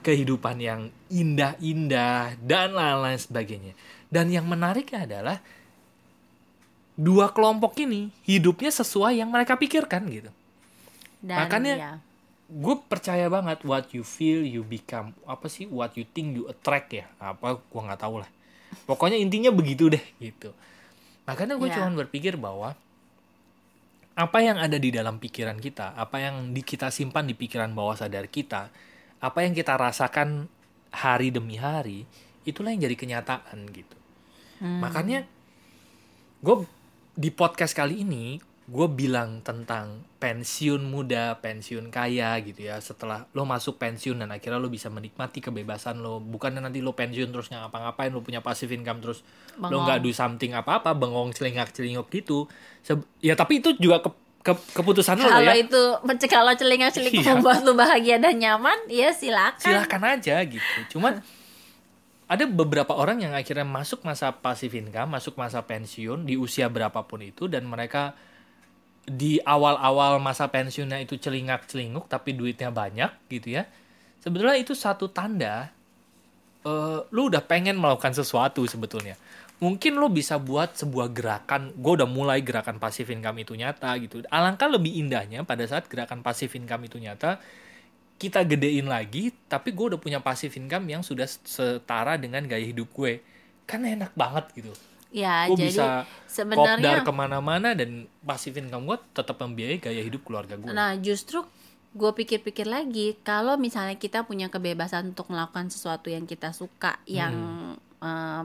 Speaker 1: kehidupan yang indah-indah dan lain-lain sebagainya. Dan yang menariknya adalah dua kelompok ini hidupnya sesuai yang mereka pikirkan gitu.
Speaker 2: dan
Speaker 1: Makanya-
Speaker 2: ya
Speaker 1: Gue percaya banget what you feel you become apa sih what you think you attract ya apa gua nggak tahu lah. Pokoknya intinya begitu deh gitu. Makanya gue
Speaker 2: Ya.
Speaker 1: cuma berpikir bahwa apa yang ada di dalam pikiran kita, apa yang di kita simpan di pikiran bawah sadar kita, apa yang kita rasakan hari demi hari, itulah yang jadi kenyataan gitu.
Speaker 2: Hmm.
Speaker 1: Makanya gue di podcast kali ini gue bilang tentang pensiun muda, pensiun kaya gitu ya. Setelah lo masuk pensiun dan akhirnya lo bisa menikmati kebebasan lo. Bukannya nanti lo pensiun terus nggak ngapa-ngapain, lo punya passive income terus lo
Speaker 2: Bengong.
Speaker 1: nggak do something apa-apa, bengong celingak celinguk gitu. Se- ya tapi itu juga ke- ke- keputusan lo
Speaker 2: kalau
Speaker 1: ya.
Speaker 2: itu mencegah kalau celinga-celing
Speaker 1: Iya.
Speaker 2: membuat lu bahagia dan nyaman ya silakan
Speaker 1: silakan aja gitu. Cuman <laughs> ada beberapa orang yang akhirnya masuk masa passive income, masuk masa pensiun di usia berapapun itu dan mereka di awal-awal masa pensiunnya itu celingak-celinguk tapi duitnya banyak gitu ya. Sebetulnya itu satu tanda eh lu udah pengen melakukan sesuatu sebetulnya. Mungkin lu bisa buat sebuah gerakan, gue udah mulai gerakan passive income itu nyata gitu. Alangkah lebih indahnya pada saat gerakan passive income itu nyata, kita gedein lagi, tapi gue udah punya passive income yang sudah setara dengan gaya hidup gue. Kan enak banget gitu.
Speaker 2: Ya
Speaker 1: Gue
Speaker 2: jadi
Speaker 1: bisa kopdar
Speaker 2: sebenarnya
Speaker 1: ke mana-mana dan passive income gue tetap membiayai gaya hidup keluarga gue.
Speaker 2: Nah, justru gue pikir-pikir lagi, kalau misalnya kita punya kebebasan untuk melakukan sesuatu yang kita suka, yang
Speaker 1: Hmm.
Speaker 2: eh,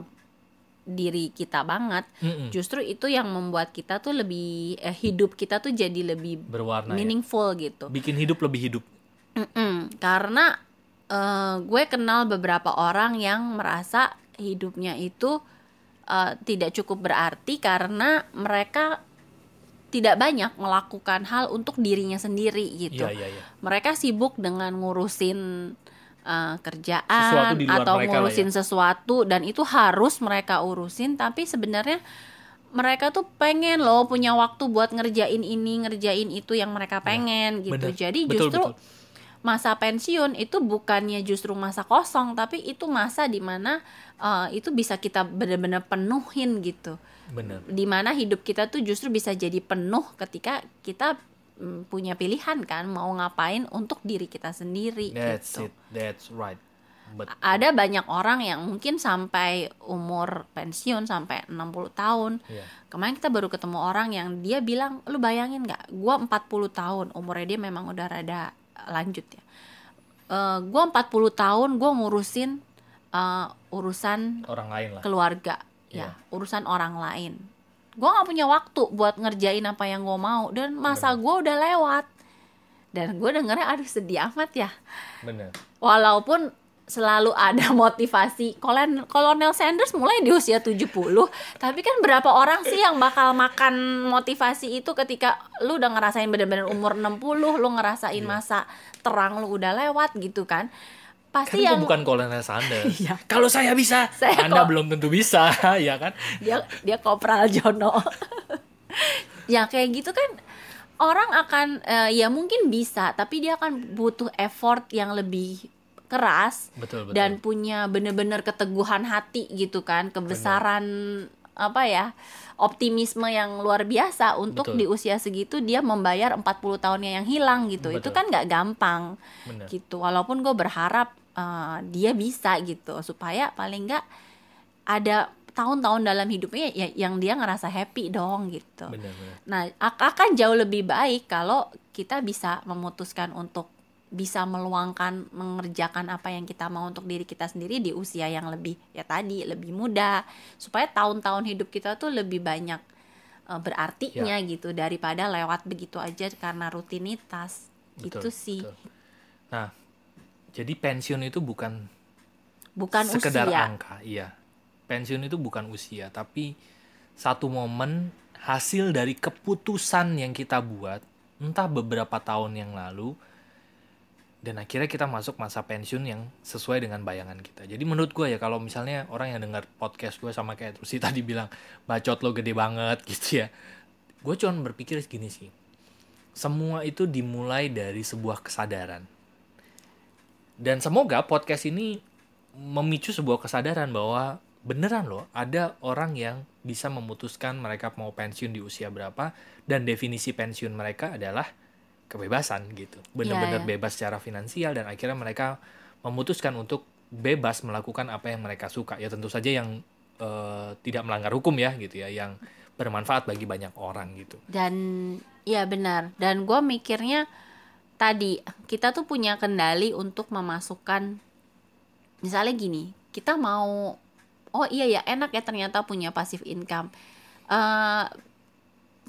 Speaker 2: diri kita banget.
Speaker 1: Mm-mm.
Speaker 2: Justru itu yang membuat kita tuh lebih eh, hidup kita tuh jadi lebih
Speaker 1: berwarna ya.
Speaker 2: meaningful gitu.
Speaker 1: bikin hidup lebih hidup
Speaker 2: Mm-mm. Karena eh, gue kenal beberapa orang yang merasa hidupnya itu eh, tidak cukup berarti karena mereka tidak banyak melakukan hal untuk dirinya sendiri gitu.
Speaker 1: iya iya iya
Speaker 2: Mereka sibuk dengan ngurusin eh, kerjaan atau
Speaker 1: ya.
Speaker 2: ngurusin sesuatu dan itu harus mereka urusin tapi sebenarnya mereka tuh pengen loh punya waktu buat ngerjain ini, ngerjain itu yang mereka pengen gitu.
Speaker 1: Iya, bener.
Speaker 2: Jadi
Speaker 1: Betul,
Speaker 2: justru
Speaker 1: betul.
Speaker 2: Masa pensiun itu bukannya justru masa kosong tapi itu masa di mana eh, itu bisa kita benar-benar penuhin gitu.
Speaker 1: Bener
Speaker 2: di mana hidup kita tuh justru bisa jadi penuh ketika kita mm, punya pilihan kan mau ngapain untuk diri kita sendiri
Speaker 1: that's
Speaker 2: gitu.
Speaker 1: it. That's right. But
Speaker 2: ada banyak orang yang mungkin sampai umur pensiun sampai 60 tahun.
Speaker 1: Iya.
Speaker 2: Kemarin kita baru ketemu orang yang dia bilang lu bayangin nggak? Gua 40 tahun umurnya dia memang udah rada lanjut ya. Eh, gua 40 tahun gua ngurusin eh, urusan
Speaker 1: orang lain lah.
Speaker 2: keluarga.
Speaker 1: Iya.
Speaker 2: ya urusan orang lain. Gua nggak punya waktu buat ngerjain apa yang gua mau dan masa gua udah lewat. Dan gue dengernya aduh sedih amat ya.
Speaker 1: Bener
Speaker 2: walaupun selalu ada <laughs> motivasi. Kolonel, Kolonel Sanders mulai di usia 70 tapi kan berapa orang sih yang bakal makan motivasi itu ketika lu udah ngerasain bener-bener umur 60 lu ngerasain
Speaker 1: Iya.
Speaker 2: masa terang lu udah lewat gitu kan?
Speaker 1: Kan
Speaker 2: pasti
Speaker 1: itu
Speaker 2: yang
Speaker 1: bukan Kolonel Sanders. <laughs>
Speaker 2: Iya.
Speaker 1: kalau saya bisa
Speaker 2: Saya
Speaker 1: anda belum tentu bisa <laughs> ya kan?
Speaker 2: Dia dia kopral Jono. Ya kayak gitu kan orang akan eh, ya mungkin bisa tapi dia akan butuh effort yang lebih keras
Speaker 1: betul betul.
Speaker 2: dan punya bener-bener keteguhan hati gitu kan kebesaran apa ya optimisme yang luar biasa untuk
Speaker 1: Betul.
Speaker 2: di usia segitu dia membayar 40 tahunnya yang hilang gitu. Itu
Speaker 1: Betul.
Speaker 2: kan nggak gampang
Speaker 1: bener.
Speaker 2: gitu. Walaupun gue berharap eh, dia bisa gitu supaya paling nggak ada tahun-tahun dalam hidupnya ya- yang dia ngerasa happy dong gitu.
Speaker 1: Bener bener.
Speaker 2: Nah ak- akan jauh lebih baik kalau kita bisa memutuskan untuk bisa meluangkan mengerjakan apa yang kita mau untuk diri kita sendiri di usia yang lebih ya tadi lebih muda. Supaya tahun-tahun hidup kita tuh lebih banyak eh, berartinya
Speaker 1: Ya.
Speaker 2: gitu daripada lewat begitu aja karena rutinitas.
Speaker 1: Betul,
Speaker 2: itu sih.
Speaker 1: betul. nah jadi pensiun itu bukan
Speaker 2: bukan
Speaker 1: sekedar
Speaker 2: usia.
Speaker 1: angka iya. Pensiun itu bukan usia tapi satu momen hasil dari keputusan yang kita buat entah beberapa tahun yang lalu dan akhirnya kita masuk masa pensiun yang sesuai dengan bayangan kita. Jadi menurut gue ya kalau misalnya orang yang dengar podcast gue sama kayak Rusi <laughs> tadi bilang bacot lo gede banget <laughs> gitu ya. Gue cuma berpikir gini sih. Semua itu dimulai dari sebuah kesadaran. Dan semoga podcast ini memicu sebuah kesadaran bahwa beneran loh ada orang yang bisa memutuskan mereka mau pensiun di usia berapa dan definisi pensiun mereka adalah kebebasan gitu.
Speaker 2: Iya, iya.
Speaker 1: bebas secara finansial dan akhirnya mereka memutuskan untuk bebas melakukan apa yang mereka suka. Ya tentu saja yang eh, tidak melanggar hukum ya gitu ya yang bermanfaat bagi banyak orang gitu.
Speaker 2: Dan ya benar. Dan gue mikirnya tadi kita tuh punya kendali untuk memasukkan misalnya gini kita mau oh iya ya enak ya ternyata punya passive income. Eh,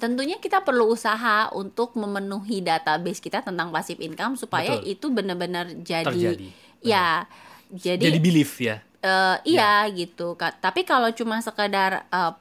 Speaker 2: tentunya kita perlu usaha untuk memenuhi database kita tentang passive income supaya
Speaker 1: Betul.
Speaker 2: itu benar-benar jadi
Speaker 1: terjadi.
Speaker 2: Ya jadi,
Speaker 1: jadi belief ya.
Speaker 2: Eh, iya gitu Ka- tapi kalau cuma sekedar eh,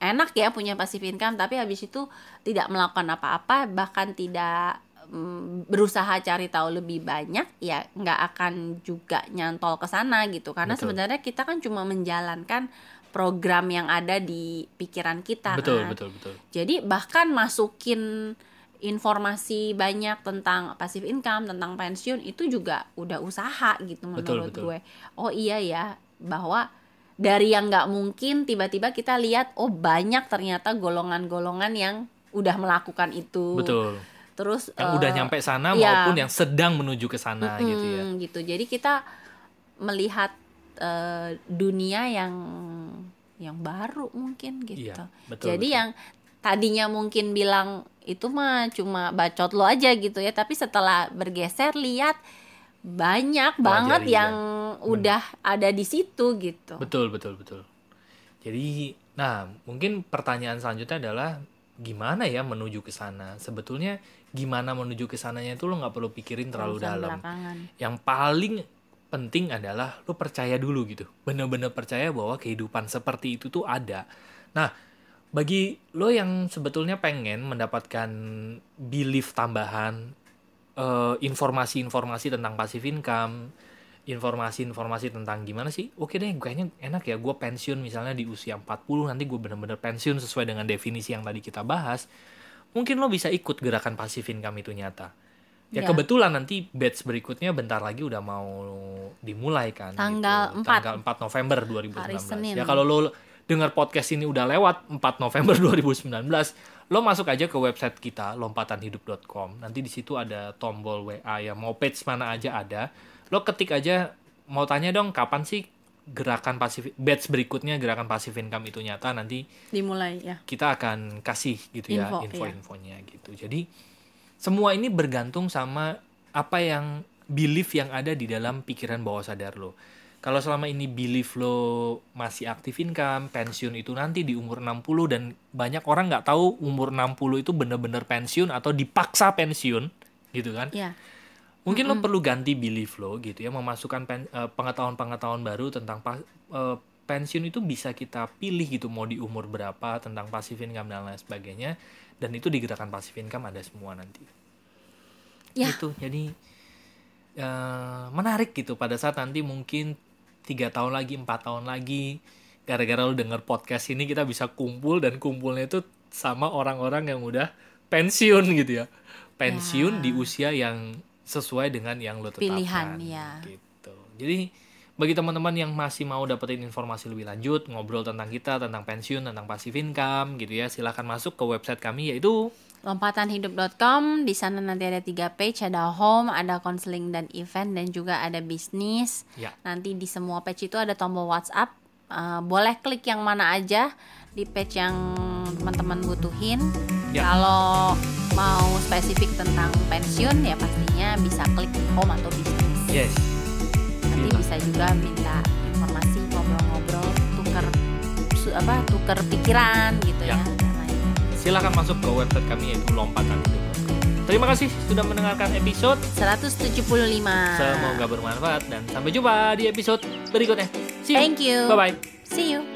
Speaker 2: enak ya punya passive income tapi habis itu tidak melakukan apa-apa bahkan tidak mm, berusaha cari tahu lebih banyak ya nggak akan juga nyantol ke sana gitu. Karena
Speaker 1: Betul.
Speaker 2: sebenarnya kita kan cuma menjalankan program yang ada di pikiran kita
Speaker 1: betul
Speaker 2: kan.
Speaker 1: betul betul
Speaker 2: Jadi bahkan masukin informasi banyak tentang passive income, tentang pensiun itu juga udah usaha gitu
Speaker 1: Betul,
Speaker 2: menurut
Speaker 1: betul.
Speaker 2: gue. Oh iya ya, bahwa dari yang nggak mungkin tiba-tiba kita lihat oh banyak ternyata golongan-golongan yang udah melakukan itu.
Speaker 1: betul
Speaker 2: Terus
Speaker 1: yang
Speaker 2: eh,
Speaker 1: udah nyampe sana
Speaker 2: iya.
Speaker 1: maupun yang sedang menuju ke sana gitu ya
Speaker 2: Mm, gitu. Jadi kita melihat eh, dunia yang yang baru mungkin gitu.
Speaker 1: Iya, betul,
Speaker 2: Jadi
Speaker 1: betul.
Speaker 2: yang tadinya mungkin bilang itu mah cuma bacot lo aja gitu ya, tapi setelah bergeser lihat banyak banget
Speaker 1: Pelajari,
Speaker 2: yang
Speaker 1: ya.
Speaker 2: udah ada di situ gitu.
Speaker 1: betul betul betul Jadi, nah mungkin pertanyaan selanjutnya adalah gimana ya menuju ke sana? Sebetulnya gimana menuju ke sananya itu lo nggak perlu pikirin terlalu
Speaker 2: Urusan
Speaker 1: dalam.
Speaker 2: belakangan.
Speaker 1: Yang paling penting adalah lo percaya dulu gitu. Bener-bener percaya bahwa kehidupan seperti itu tuh ada. Nah, bagi lo yang sebetulnya pengen mendapatkan belief tambahan, eh, informasi-informasi tentang passive income, informasi-informasi tentang gimana sih, oke deh, kayaknya enak ya, gue pensiun misalnya di usia 40, nanti gue bener-bener pensiun sesuai dengan definisi yang tadi kita bahas, mungkin lo bisa ikut gerakan passive income itu nyata. Ya,
Speaker 2: Ya.
Speaker 1: kebetulan nanti batch berikutnya bentar lagi udah mau dimulai kan.
Speaker 2: Tanggal
Speaker 1: gitu.
Speaker 2: 4.
Speaker 1: Tanggal 4 November 2019.
Speaker 2: Hari Senin.
Speaker 1: Ya kalau lo dengar podcast ini udah lewat 4 November <laughs> 2019, lo masuk aja ke website kita lompatanhidup.com. Nanti di situ ada tombol WA ya, mau page mana aja ada. Lo ketik aja mau tanya dong kapan sih gerakan pasif batch berikutnya gerakan passive income itu nyata nanti
Speaker 2: Dimulai ya.
Speaker 1: kita akan kasih gitu ya
Speaker 2: Info, iya.
Speaker 1: info-infonya gitu. Jadi semua ini bergantung sama apa yang belief yang ada di dalam pikiran bawah sadar lo. Kalau selama ini belief lo masih aktif income, pensiun itu nanti di umur 60 dan banyak orang nggak tahu umur 60 itu bener-bener pensiun atau dipaksa pensiun gitu kan.
Speaker 2: Ya.
Speaker 1: Mungkin lo perlu ganti belief lo gitu ya, memasukkan pen- eh, pengetahuan-pengetahuan baru tentang eh, pensiun itu bisa kita pilih gitu mau di umur berapa tentang passive income dan lain sebagainya dan itu di gerakan passive income ada semua nanti.
Speaker 2: Ya.
Speaker 1: Gitu. Jadi eh, menarik gitu pada saat nanti mungkin tiga tahun lagi, empat tahun lagi gara-gara lo denger podcast ini kita bisa kumpul dan kumpulnya itu sama orang-orang yang udah pensiun gitu ya. Pensiun
Speaker 2: Ya.
Speaker 1: di usia yang sesuai dengan yang lo tetapkan.
Speaker 2: Pilihan, ya.
Speaker 1: Gitu. Jadi bagi teman-teman yang masih mau dapetin informasi lebih lanjut, ngobrol tentang kita, tentang pensiun, tentang passive income gitu ya, silahkan masuk ke website kami yaitu
Speaker 2: lompatanhidup.com di sana nanti ada tiga page ada home ada counseling dan event dan juga ada bisnis.
Speaker 1: Ya.
Speaker 2: Nanti di semua page itu ada tombol WhatsApp. Uh, boleh klik yang mana aja di page yang teman-teman butuhin.
Speaker 1: Ya.
Speaker 2: kalau mau spesifik tentang pensiun ya pastinya bisa klik di home atau bisnis.
Speaker 1: Yes.
Speaker 2: Nanti bisa juga minta informasi ngobrol-ngobrol tuker apa tuker pikiran gitu
Speaker 1: Ya.
Speaker 2: ya.
Speaker 1: Silahkan masuk ke website kami yaitu lompatan Terima kasih sudah mendengarkan episode
Speaker 2: 175
Speaker 1: Semoga bermanfaat dan sampai jumpa di episode berikutnya. See you.
Speaker 2: Thank you.
Speaker 1: Bye bye.
Speaker 2: See you.